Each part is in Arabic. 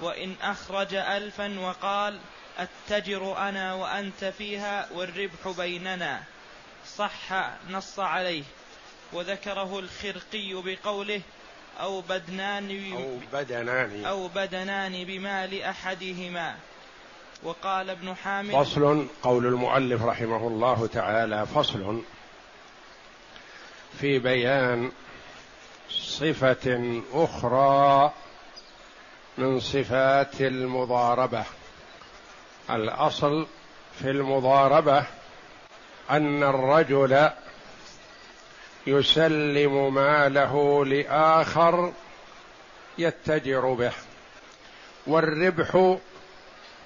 وإن أخرج ألفا وقال أتجر أنا وأنت فيها والربح بيننا. صح نص عليه. وذكره الخرقي بقوله أو بدنان أو بدنان أو بدنان بمال أحدهما. وقال ابن حامد فصل قول المؤلف رحمه الله تعالى فصل في بيان صفة أخرى من صفات المضاربة. الأصل في المضاربة أن الرجل يسلم ماله لآخر يتجر به والربح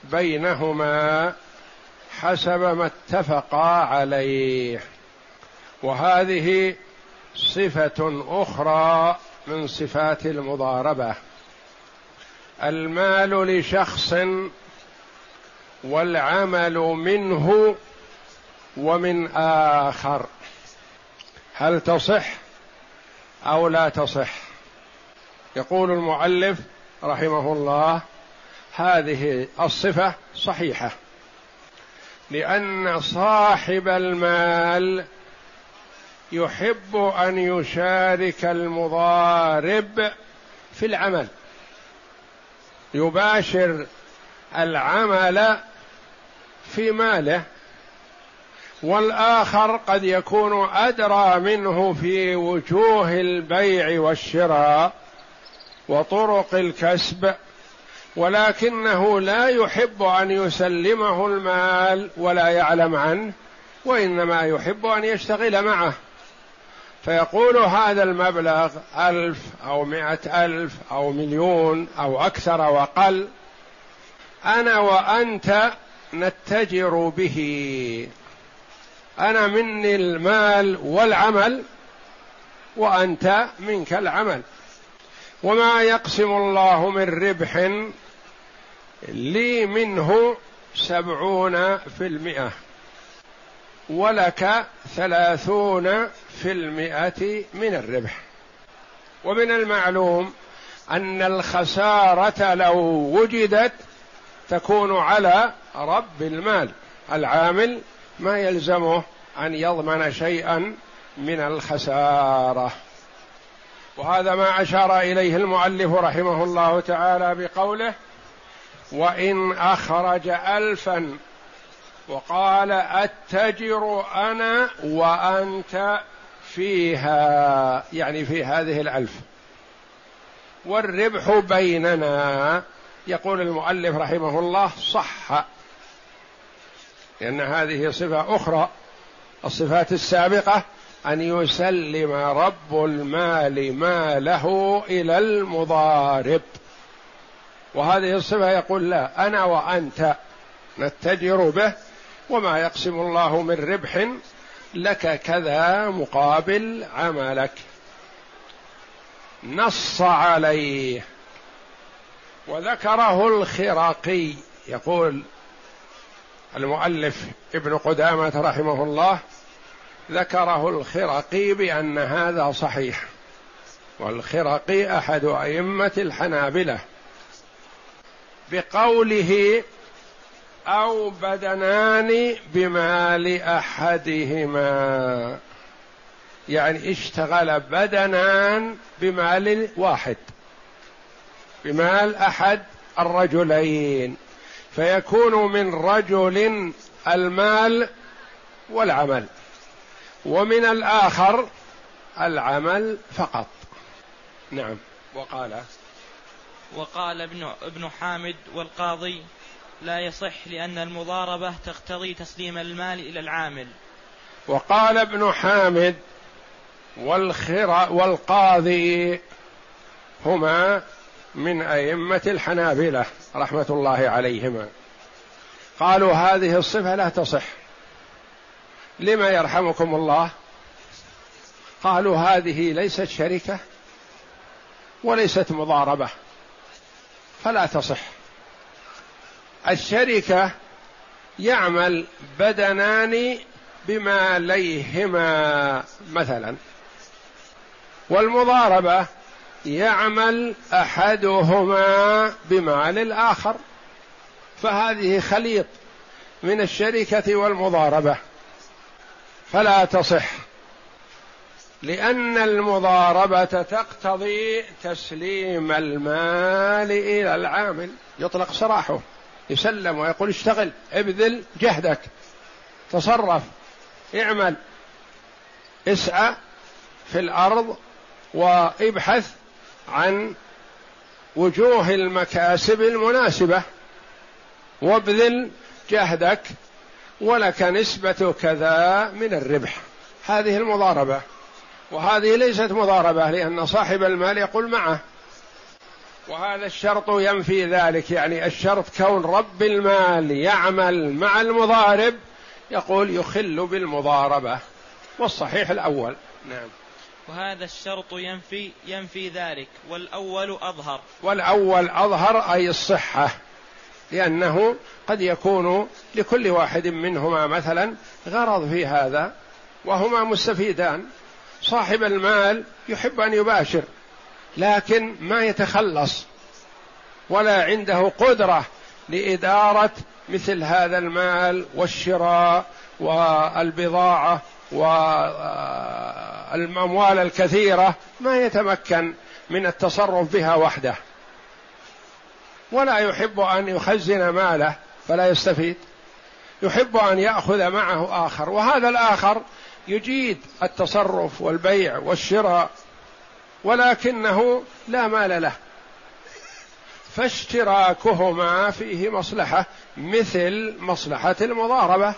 بينهما حسب ما اتفقا عليه. وهذه صفة أخرى من صفات المضاربة. المال لشخص والعمل منه ومن آخر. هل تصح أو لا تصح؟ يقول المؤلف رحمه الله هذه الصفة صحيحة. لأن صاحب المال يحب أن يشارك المضارب في العمل. يباشر العمل في ماله والآخر قد يكون أدرى منه في وجوه البيع والشراء وطرق الكسب ولكنه لا يحب أن يسلمه المال ولا يعلم عنه وإنما يحب أن يشتغل معه. فيقول هذا المبلغ ألف أو مائة ألف أو مليون أو أكثر وقل أنا وأنت نتجر به. أنا مني المال والعمل وأنت منك العمل. وما يقسم الله من ربح لي منه سبعون في المئة. ولك ثلاثون في المئة من الربح. ومن المعلوم أن الخسارة لو وجدت تكون على رب المال. العامل ما يلزمه أن يضمن شيئا من الخسارة. وهذا ما أشار إليه المؤلف رحمه الله تعالى بقوله وإن أخرج ألفا وقال أتجر أنا وأنت فيها يعني في هذه الألف. والربح بيننا يقول المؤلف رحمه الله صح. لأن هذه صفة أخرى الصفات السابقة أن يسلم رب المال ماله إلى المضارب. وهذه الصفة يقول لا أنا وأنت نتجر به وما يقسم الله من ربح لك كذا مقابل عملك. نص عليه. وذكره الخراقي. يقول المؤلف ابن قدامة رحمه الله ذكره الخرقي بأن هذا صحيح. والخرقي أحد أئمة الحنابلة. بقوله أو بدنان بمال أحدهما. يعني اشتغل بدنان بمال واحد. بمال أحد الرجلين. فيكون من رجل المال والعمل ومن الآخر العمل فقط. نعم. وقال؟ وقال ابن ابن حامد والقاضي لا يصح لأن المضاربة تقتضي تسليم المال إلى العامل. وقال ابن حامد والخر والقاضي هما من أئمة الحنابلة رحمة الله عليهما. قالوا هذه الصفة لا تصح. لما يرحمكم الله؟ قالوا هذه ليست شركة وليست مضاربة فلا تصح. الشركة يعمل بدنان بماليهما مثلا. والمضاربة يعمل أحدهما بمال الآخر. فهذه خليط من الشركة والمضاربة. فلا تصح لأن المضاربة تقتضي تسليم المال إلى العامل. يطلق سراحه. يسلم ويقول اشتغل ابذل جهدك تصرف اعمل اسعى في الأرض وابحث عن وجوه المكاسب المناسبة وابذل جهدك ولك نسبة كذا من الربح. هذه المضاربة. وهذه ليست مضاربة لأن صاحب المال يقول معه. وهذا الشرط ينفي ذلك. يعني الشرط كون رب المال يعمل مع المضارب يقول يخل بالمضاربة. والصحيح الأول. نعم. وهذا الشرط ينفي ينفي ذلك. والأول أظهر. والأول أظهر أي الصحة. لأنه قد يكون لكل واحد منهما مثلا غرض في هذا وهما مستفيدان. صاحب المال يحب أن يباشر. لكن ما يتخلص ولا عنده قدرة لإدارة مثل هذا المال والشراء والبضاعة والأموال الكثيرة ما يتمكن من التصرف بها وحده. ولا يحب أن يخزن ماله فلا يستفيد. يحب أن يأخذ معه آخر. وهذا الآخر يجيد التصرف والبيع والشراء. ولكنه لا مال له. فاشتراكهما فيه مصلحة مثل مصلحة المضاربة.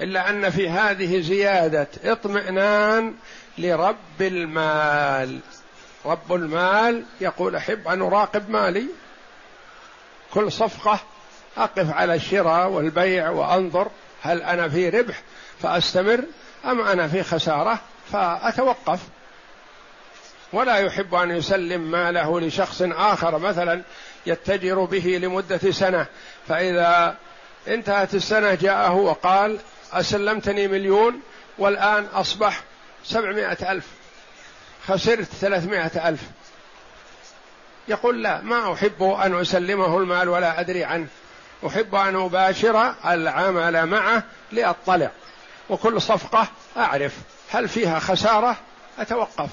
إلا أن في هذه زيادة اطمئنان لرب المال. رب المال يقول أحب أن أراقب مالي. كل صفقة أقف على الشراء والبيع وأنظر هل أنا في ربح فأستمر أم أنا في خسارة فأتوقف. ولا يحب أن يسلم ماله لشخص آخر مثلا يتجر به لمدة سنة. فإذا انتهت السنة جاءه وقال أسلمتني مليون والآن أصبح سبعمائة ألف. خسرت ثلاثمائة ألف. يقول لا ما أحب أن أسلمه المال ولا أدري عنه. أحب أن أباشر العمل معه لأطلع. وكل صفقة أعرف هل فيها خسارة؟ أتوقف.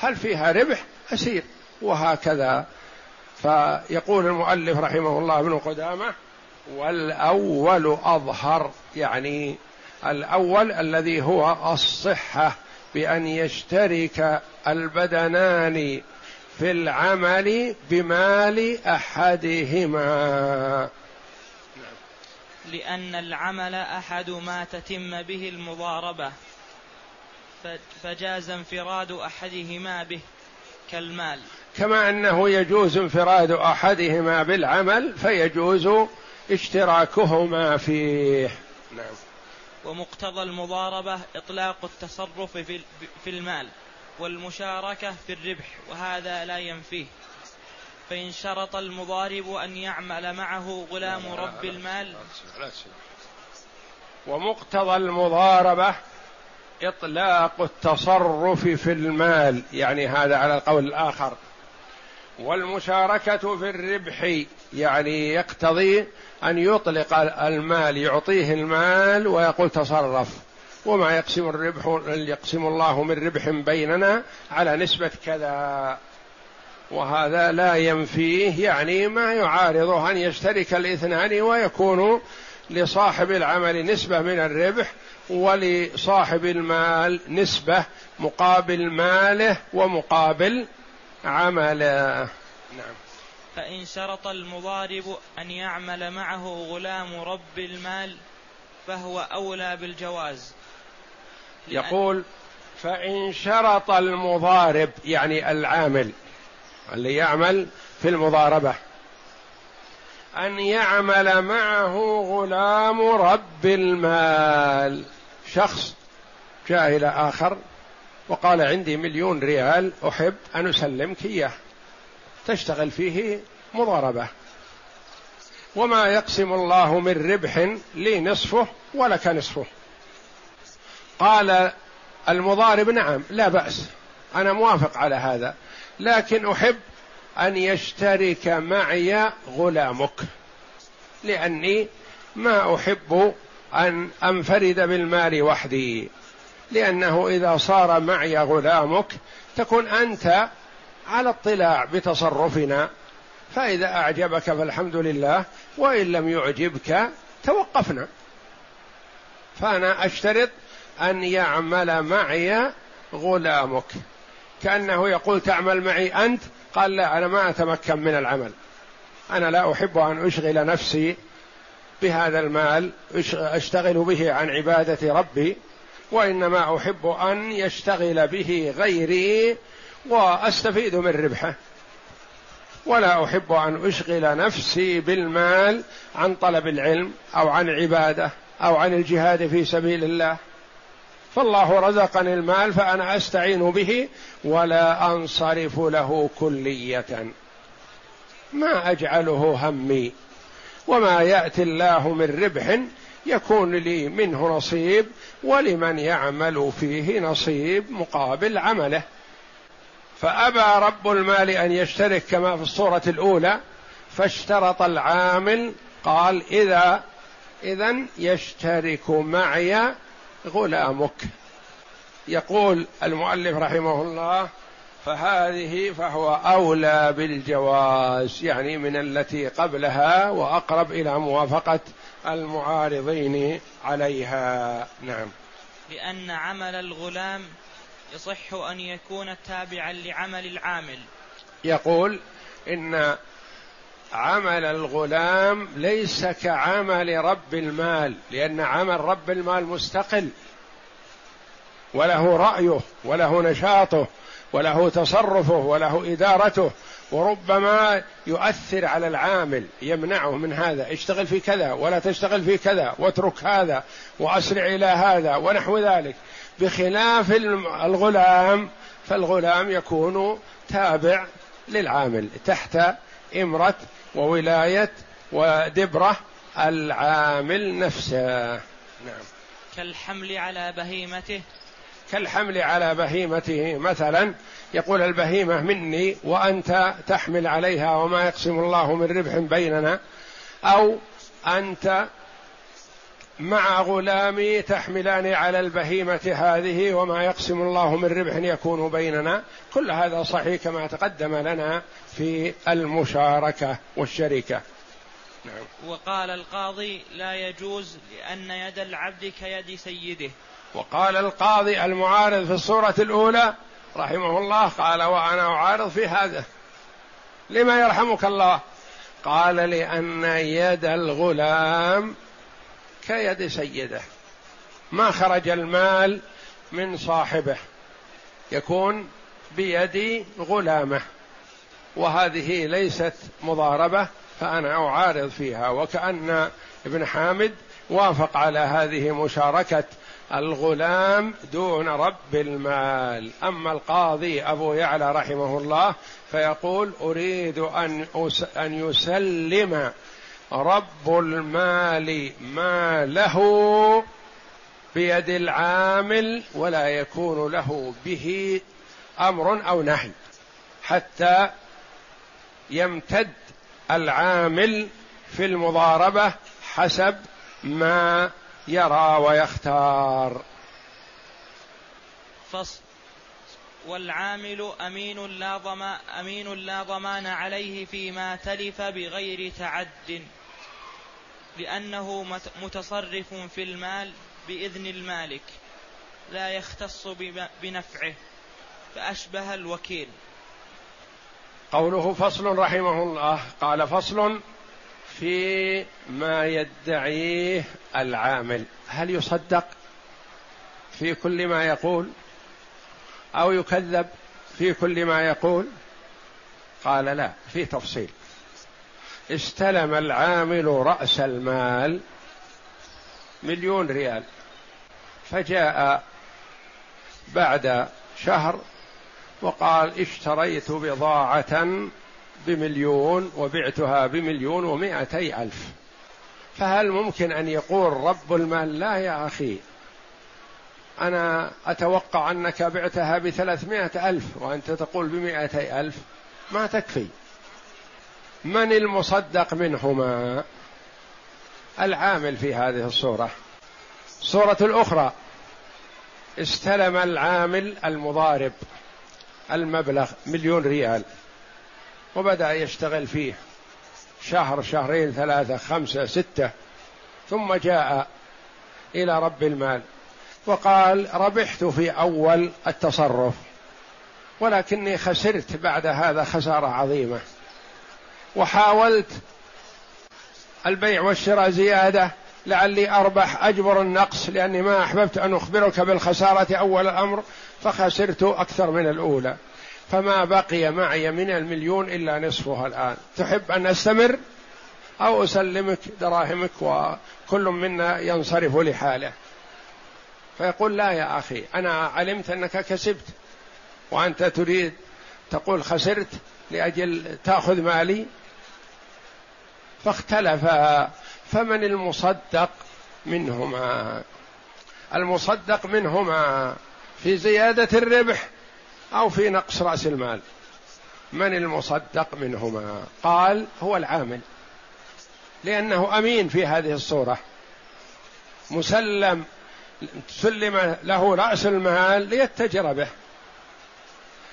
هل فيها ربح؟ أسير. وهكذا. فيقول المؤلف رحمه الله ابن قدامة والأول أظهر يعني الأول الذي هو الصحة بأن يشترك البدنان في العمل بمال أحدهما. لأن العمل أحد ما تتم به المضاربة. فجاز انفراد احدهما به كالمال كما انه يجوز انفراد احدهما بالعمل فيجوز اشتراكهما فيه نعم ومقتضى المضاربه اطلاق التصرف في المال والمشاركة في الربح وهذا لا ينفيه فإن شرط المضارب أن يعمل معه غلام رب المال ومقتضى المضاربة إطلاق التصرف في المال يعني هذا على القول الآخر. والمشاركة في الربح يعني يقتضي أن يطلق المال يعطيه المال ويقول تصرف. وما يقسم الربح يقسم الله من ربح بيننا على نسبة كذا. وهذا لا ينفيه يعني ما يعارضه أن يشترك الاثنان ويكون لصاحب العمل نسبة من الربح ولصاحب المال نسبة مقابل ماله ومقابل عمله. نعم. فإن شرط المضارب أن يعمل معه غلام رب المال فهو أولى بالجواز. يقول فإن شرط المضارب يعني العامل اللي يعمل في المضاربة. أن يعمل معه غلام رب المال. شخص جاء إلى آخر وقال عندي مليون ريال أحب أن أسلمك إياه. تشتغل فيه مضاربة. وما يقسم الله من ربح لي نصفه ولك نصفه. قال المضارب نعم لا بأس. أنا موافق على هذا. لكن أحب أن يشترك معي غلامك. لأني ما أحب أن أنفرد بالمال وحدي. لأنه إذا صار معي غلامك تكون أنت على اطلاع بتصرفنا. فإذا أعجبك فالحمد لله وإن لم يعجبك توقفنا. فأنا أشترط أن يعمل معي غلامك. كأنه يقول تعمل معي أنت قال لا أنا ما أتمكن من العمل. أنا لا أحب أن أشغل نفسي بهذا المال أشتغل به عن عبادة ربي وإنما أحب أن يشتغل به غيري وأستفيد من ربحه. ولا أحب أن أشغل نفسي بالمال عن طلب العلم أو عن عبادة أو عن الجهاد في سبيل الله. فالله رزقني المال فأنا أستعين به ولا أنصرف له كلية. ما أجعله همي وما يأتي الله من ربح يكون لي منه نصيب ولمن يعمل فيه نصيب مقابل عمله. فأبى رب المال أن يشترك كما في الصورة الأولى فاشترط العامل قال إذا اذا يشترك معي غلامك يقول المؤلف رحمه الله فهذه فهو أولى بالجواز يعني من التي قبلها وأقرب إلى موافقة المعارضين عليها. نعم. لأن عمل الغلام يصح أن يكون تابعا لعمل العامل. يقول إن عمل الغلام ليس كعمل رب المال لأن عمل رب المال مستقل. وله رأيه وله نشاطه وله تصرفه وله إدارته. وربما يؤثر على العامل يمنعه من هذا. اشتغل في كذا ولا تشتغل في كذا واترك هذا وأسرع إلى هذا ونحو ذلك. بخلاف الغلام فالغلام يكون تابع للعامل تحت إمرة وولاية ودبرة العامل نفسه. نعم. كالحمل على بهيمته. كالحمل على بهيمته مثلا يقول البهيمة مني وأنت تحمل عليها وما يقسم الله من ربح بيننا أو أنت مع غلامي تحملان على البهيمة هذه وما يقسم الله من ربح يكون بيننا. كل هذا صحيح كما تقدم لنا في المشاركة والشركة. نعم. وقال القاضي لا يجوز لأن يد العبد كيد سيده. وقال القاضي المعارض في الصورة الأولى رحمه الله قال وأنا أعارض في هذا. لما يرحمك الله؟ قال لأن يد الغلام كيد سيده. ما خرج المال من صاحبه. يكون بيد غلامه. وهذه ليست مضاربة فأنا أعارض فيها. وكأن ابن حامد وافق على هذه مشاركة الغلام دون رب المال. أما القاضي أبو يعلى رحمه الله فيقول أريد أن أن يسلم رب المال ما له بيد العامل ولا يكون له به أمر أو نهي. حتى يمتد العامل في المضاربة حسب ما يرى ويختار. فصل. والعامل أمين لا ضمان أمين لا ضمان عليه فيما تلف بغير تعد. لأنه متصرف في المال بإذن المالك لا يختص بنفعه فأشبه الوكيل. قوله فصل رحمه الله قال فصل في ما يدعيه العامل. هل يصدق في كل ما يقول؟ أو يكذب في كل ما يقول؟ قال لا في تفصيل. استلم العامل رأس المال مليون ريال. فجاء بعد شهر وقال اشتريت بضاعة بمليون وبعتها بمليون ومائتي ألف. فهل ممكن أن يقول رب المال لا يا أخي؟ أنا أتوقع أنك بعتها بثلاثمائة ألف وأنت تقول بمائتي ألف. ما تكفي. من المصدق منهما؟ العامل في هذه الصورة. الصورة الأخرى. استلم العامل المضارب المبلغ مليون ريال وبدأ يشتغل فيه. شهر شهرين ثلاثة خمسة ستة. ثم جاء إلى رب المال وقال ربحت في أول التصرف ولكني خسرت بعد هذا خسارة عظيمة. وحاولت البيع والشراء زيادة لعلي أربح أجبر النقص لأني ما أحببت أن أخبرك بالخسارة أول الأمر فخسرت أكثر من الأولى. فما بقي معي من المليون إلا نصفها الآن. تحب أن أستمر؟ أو أسلمك دراهمك وكل منا ينصرف لحاله. فيقول لا يا أخي أنا علمت أنك كسبت وأنت تريد تقول خسرت لأجل تأخذ مالي فاختلفا فمن المصدق منهما؟ المصدق منهما في زيادة الربح أو في نقص رأس المال. من المصدق منهما؟ قال هو العامل لأنه أمين في هذه الصورة. مسلم سلم له رأس المال ليتجر به.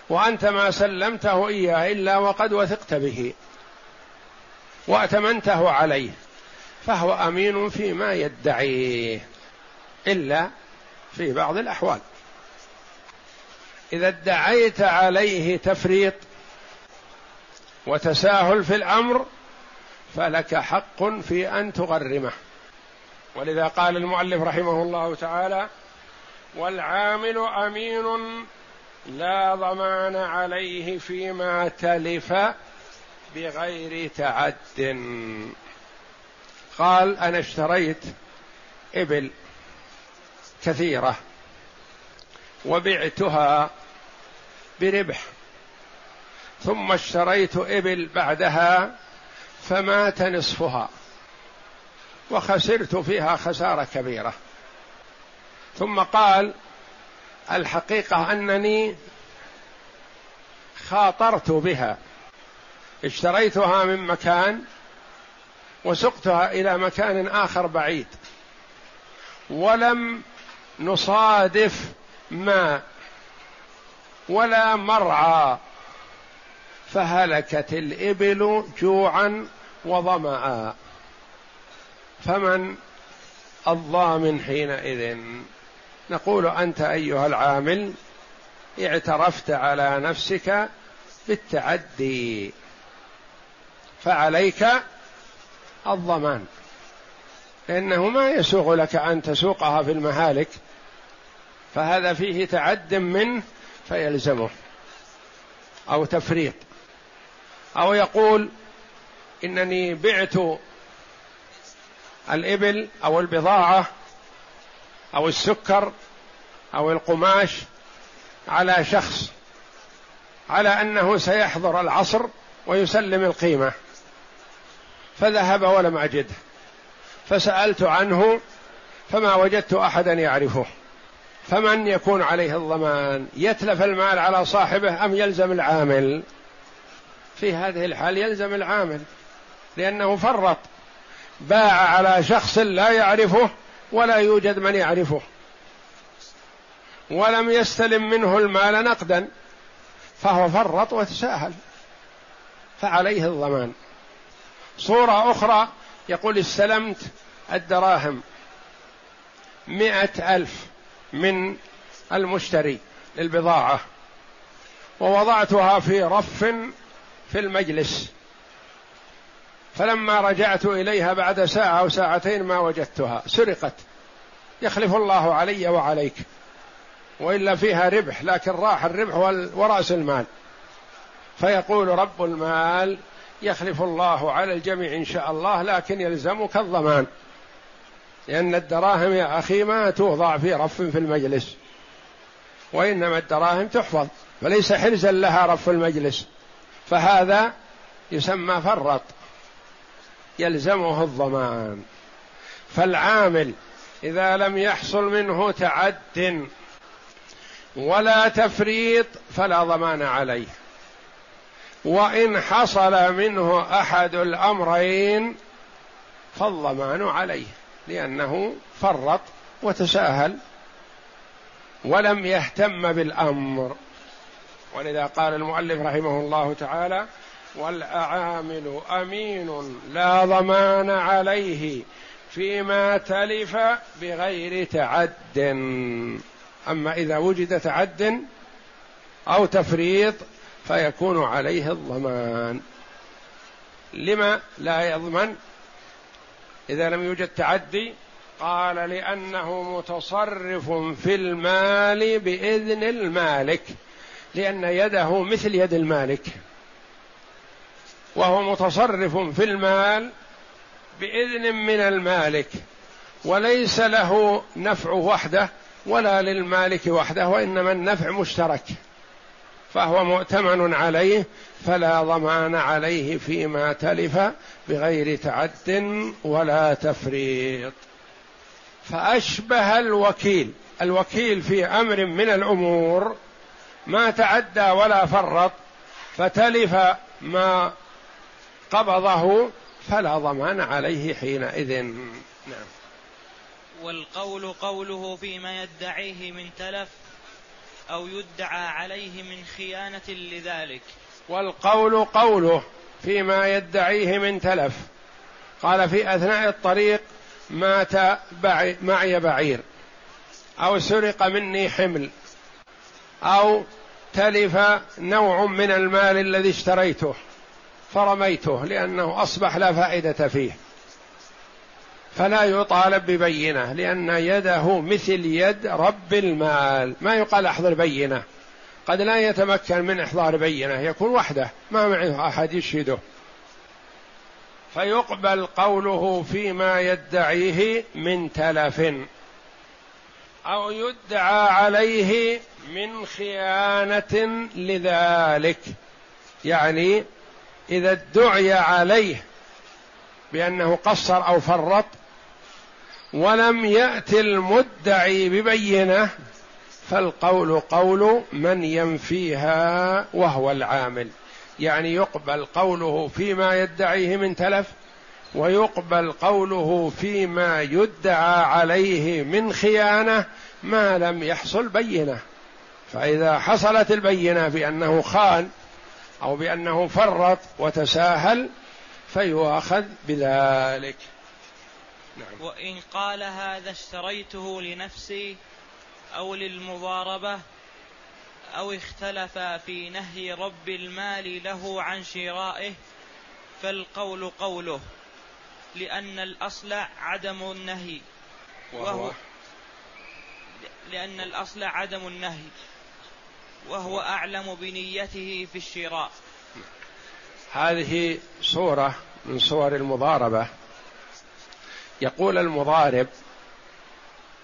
وأنت ما سلمته إياه إلا وقد وثقت به. وأتمنته عليه فهو أمين فيما يدعيه إلا في بعض الأحوال. إذا ادعيت عليه تفريط وتساهل في الأمر فلك حق في أن تغرمه. ولذا قال المؤلف رحمه الله تعالى والعامل امين لا ضمان عليه فيما تلف بغير تعد. قال أنا اشتريت إبل كثيرة وبعتها بربح ثم اشتريت إبل بعدها فمات نصفها وخسرت فيها خسارة كبيرة. ثم قال الحقيقة أنني خاطرت بها اشتريتها من مكان وسقتها إلى مكان آخر بعيد. ولم نصادف ماء ولا مرعى فهلكت الإبل جوعا وظمأ. فمن الضامن حينئذ؟ نقول أنت أيها العامل اعترفت على نفسك بالتعدي. فعليك الضمان. لأنه ما يسوغ لك أن تسوقها في المهالك فهذا فيه تعد منه فيلزمه أو تفريط. أو يقول إنني بعت الإبل أو البضاعة أو السكر أو القماش على شخص على أنه سيحضر العصر ويسلم القيمة. فذهب ولم أجده. فسألت عنه فما وجدت أحدا يعرفه. فمن يكون عليه الضمان؟ يتلف المال على صاحبه أم يلزم العامل؟ في هذه الحال يلزم العامل لأنه فرط. باع على شخص لا يعرفه ولا يوجد من يعرفه. ولم يستلم منه المال نقدا فهو فرط وتساهل. فعليه الضمان. صورة أخرى يقول استلمت الدراهم مئة ألف من المشتري للبضاعة ووضعتها في رف في المجلس. فلما رجعت إليها بعد ساعة أو ساعتين ما وجدتها سرقت. يخلف الله علي وعليك. وإلا فيها ربح لكن راح الربح وراس المال. فيقول رب المال يخلف الله على الجميع إن شاء الله لكن يلزمك الضمان لأن الدراهم يا أخي ما توضع في رف في المجلس وإنما الدراهم تحفظ فليس حرزا لها رف المجلس فهذا يسمى فرط يلزمه الضمان. فالعامل إذا لم يحصل منه تعد ولا تفريط فلا ضمان عليه. وإن حصل منه أحد الأمرين فالضمان عليه لأنه فرط وتساهل ولم يهتم بالأمر. ولذا قال المؤلف رحمه الله تعالى والأعامل أمين لا ضمان عليه فيما تلف بغير تعد. أما إذا وجد تعد أو تفريط فيكون عليه الضمان. لما لا يضمن؟ إذا لم يوجد تعدي قال لأنه متصرف في المال بإذن المالك لأن يده مثل يد المالك. وهو متصرف في المال بإذن من المالك وليس له نفع وحده ولا للمالك وحده وإنما النفع مشترك. فهو مؤتمن عليه فلا ضمان عليه فيما تلف بغير تعد ولا تفريط. فأشبه الوكيل الوكيل في أمر من الأمور ما تعدى ولا فرط فتلف ما قبضه فلا ضمان عليه حينئذ. نعم. والقول قوله فيما يدعيه من تلف أو يدعى عليه من خيانة لذلك. والقول قوله فيما يدعيه من تلف. قال في أثناء الطريق مات معي بعير. أو سرق مني حمل. أو تلف نوع من المال الذي اشتريته فرميته لأنه أصبح لا فائدة فيه. فلا يطالب ببينة لأن يده مثل يد رب المال. ما يقال أحضر بينة. قد لا يتمكن من إحضار بينة يكون وحده ما معه أحد يشهده. فيقبل قوله فيما يدعيه من تلف أو يدعى عليه من خيانة لذلك. يعني إذا ادعي عليه بأنه قصر أو فرط ولم يأت المدعي ببينة فالقول قول من ينفيها وهو العامل. يعني يقبل قوله فيما يدعيه من تلف ويقبل قوله فيما يدعى عليه من خيانة ما لم يحصل بينة. فإذا حصلت البينة بأنه خان أو بأنه فرط وتساهل فيؤاخذ بذلك. نعم. وإن قال هذا اشتريته لنفسي أو للمضاربة أو اختلف في نهي رب المال له عن شرائه فالقول قوله لأن الأصل عدم النهي. وهو؟ لأن الأصل عدم النهي. وهو؟ أعلم بنيته في الشراء. هذه صورة من صور المضاربة. يقول المضارب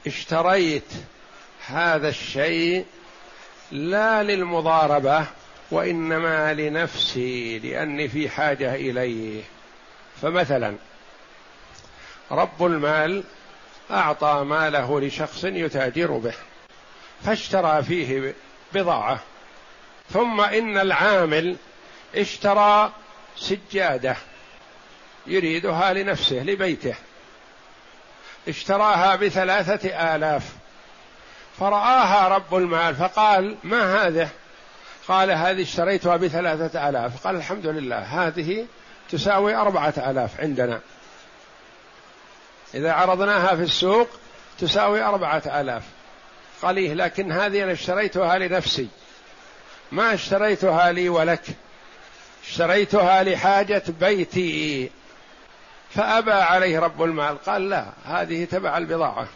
اشتريت هذا الشيء لا للمضاربة وإنما لنفسي لأني في حاجة إليه. فمثلا رب المال أعطى ماله لشخص يتاجر به فاشترى فيه بضاعة. ثم إن العامل اشترى سجادة يريدها لنفسه لبيته. اشتراها بثلاثة آلاف. فرآها رب المال فقال ما هذه؟ قال هذه اشتريتها بثلاثة آلاف. قال الحمد لله هذه تساوي أربعة آلاف عندنا. إذا عرضناها في السوق تساوي أربعة آلاف. قال إيه لكن هذه أنا اشتريتها لنفسي. ما اشتريتها لي ولك اشتريتها لحاجة بيتي. فأبى عليه رب المال. قال لا هذه تبع البضاعة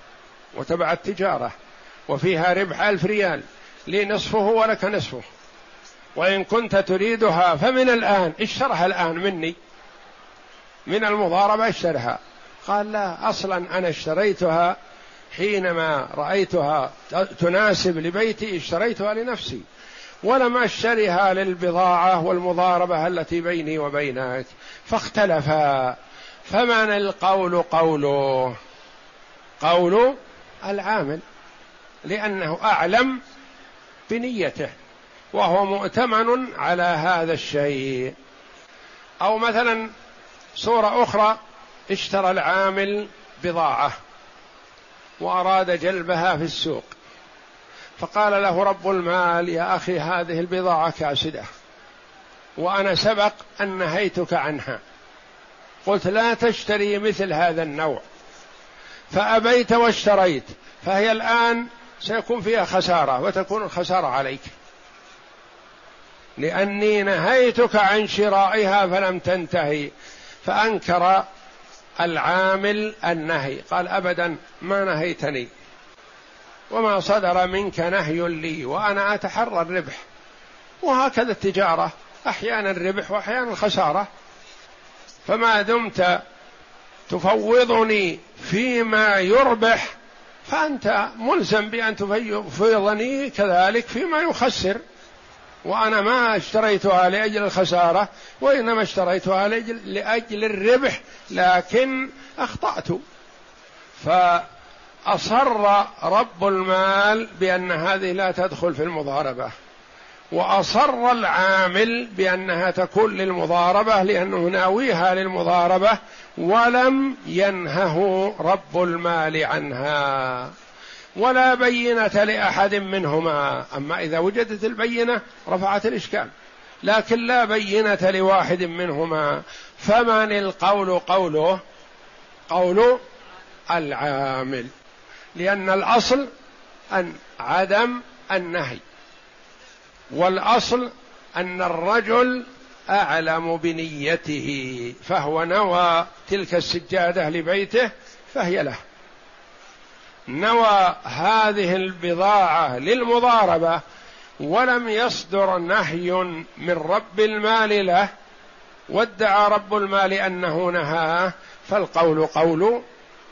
وتبع التجارة وفيها ربح ألف ريال. لي نصفه ولك نصفه. وإن كنت تريدها فمن الآن اشترها الآن مني. من المضاربة اشترها. قال لا أصلا أنا اشتريتها حينما رأيتها تناسب لبيتي اشتريتها لنفسي. ولم أشترها للبضاعة والمضاربة التي بيني وبينك. فاختلفا. فمن القول قوله؟ قول العامل لأنه أعلم بنيته وهو مؤتمن على هذا الشيء. أو مثلا صوره أخرى اشترى العامل بضاعة وأراد جلبها في السوق. فقال له رب المال يا أخي هذه البضاعة كاسدة وأنا سبق ان نهيتك عنها. قلت لا تشتري مثل هذا النوع. فأبيت واشتريت فهي الآن سيكون فيها خسارة وتكون الخسارة عليك. لأني نهيتك عن شرائها فلم تنتهي فأنكر العامل النهي. قال ابدا ما نهيتني. وما صدر منك نهي لي وأنا أتحرى الربح. وهكذا التجارة أحيانا الربح واحيانا الخسارة. فما دمت تفوضني فيما يربح فأنت ملزم بأن تفيضني كذلك فيما يخسر. وأنا ما اشتريتها لأجل الخسارة وإنما اشتريتها لأجل, لأجل الربح لكن أخطأت. فأصر رب المال بأن هذه لا تدخل في المضاربة. وأصر العامل بأنها تكون للمضاربة لأنه ناويها للمضاربة ولم ينهه رب المال عنها. ولا بينة لأحد منهما. أما إذا وجدت البينة رفعت الإشكال. لكن لا بينة لواحد منهما. فمن القول قوله؟ قول العامل. لأن الأصل أن عدم النهي. والأصل أن الرجل أعلم بنيته فهو نوى تلك السجادة لبيته فهي له. نوى هذه البضاعة للمضاربة ولم يصدر نهي من رب المال له وادعى رب المال أنه نهاه فالقول قول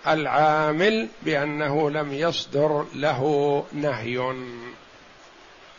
العامل بأنه لم يصدر له نهي.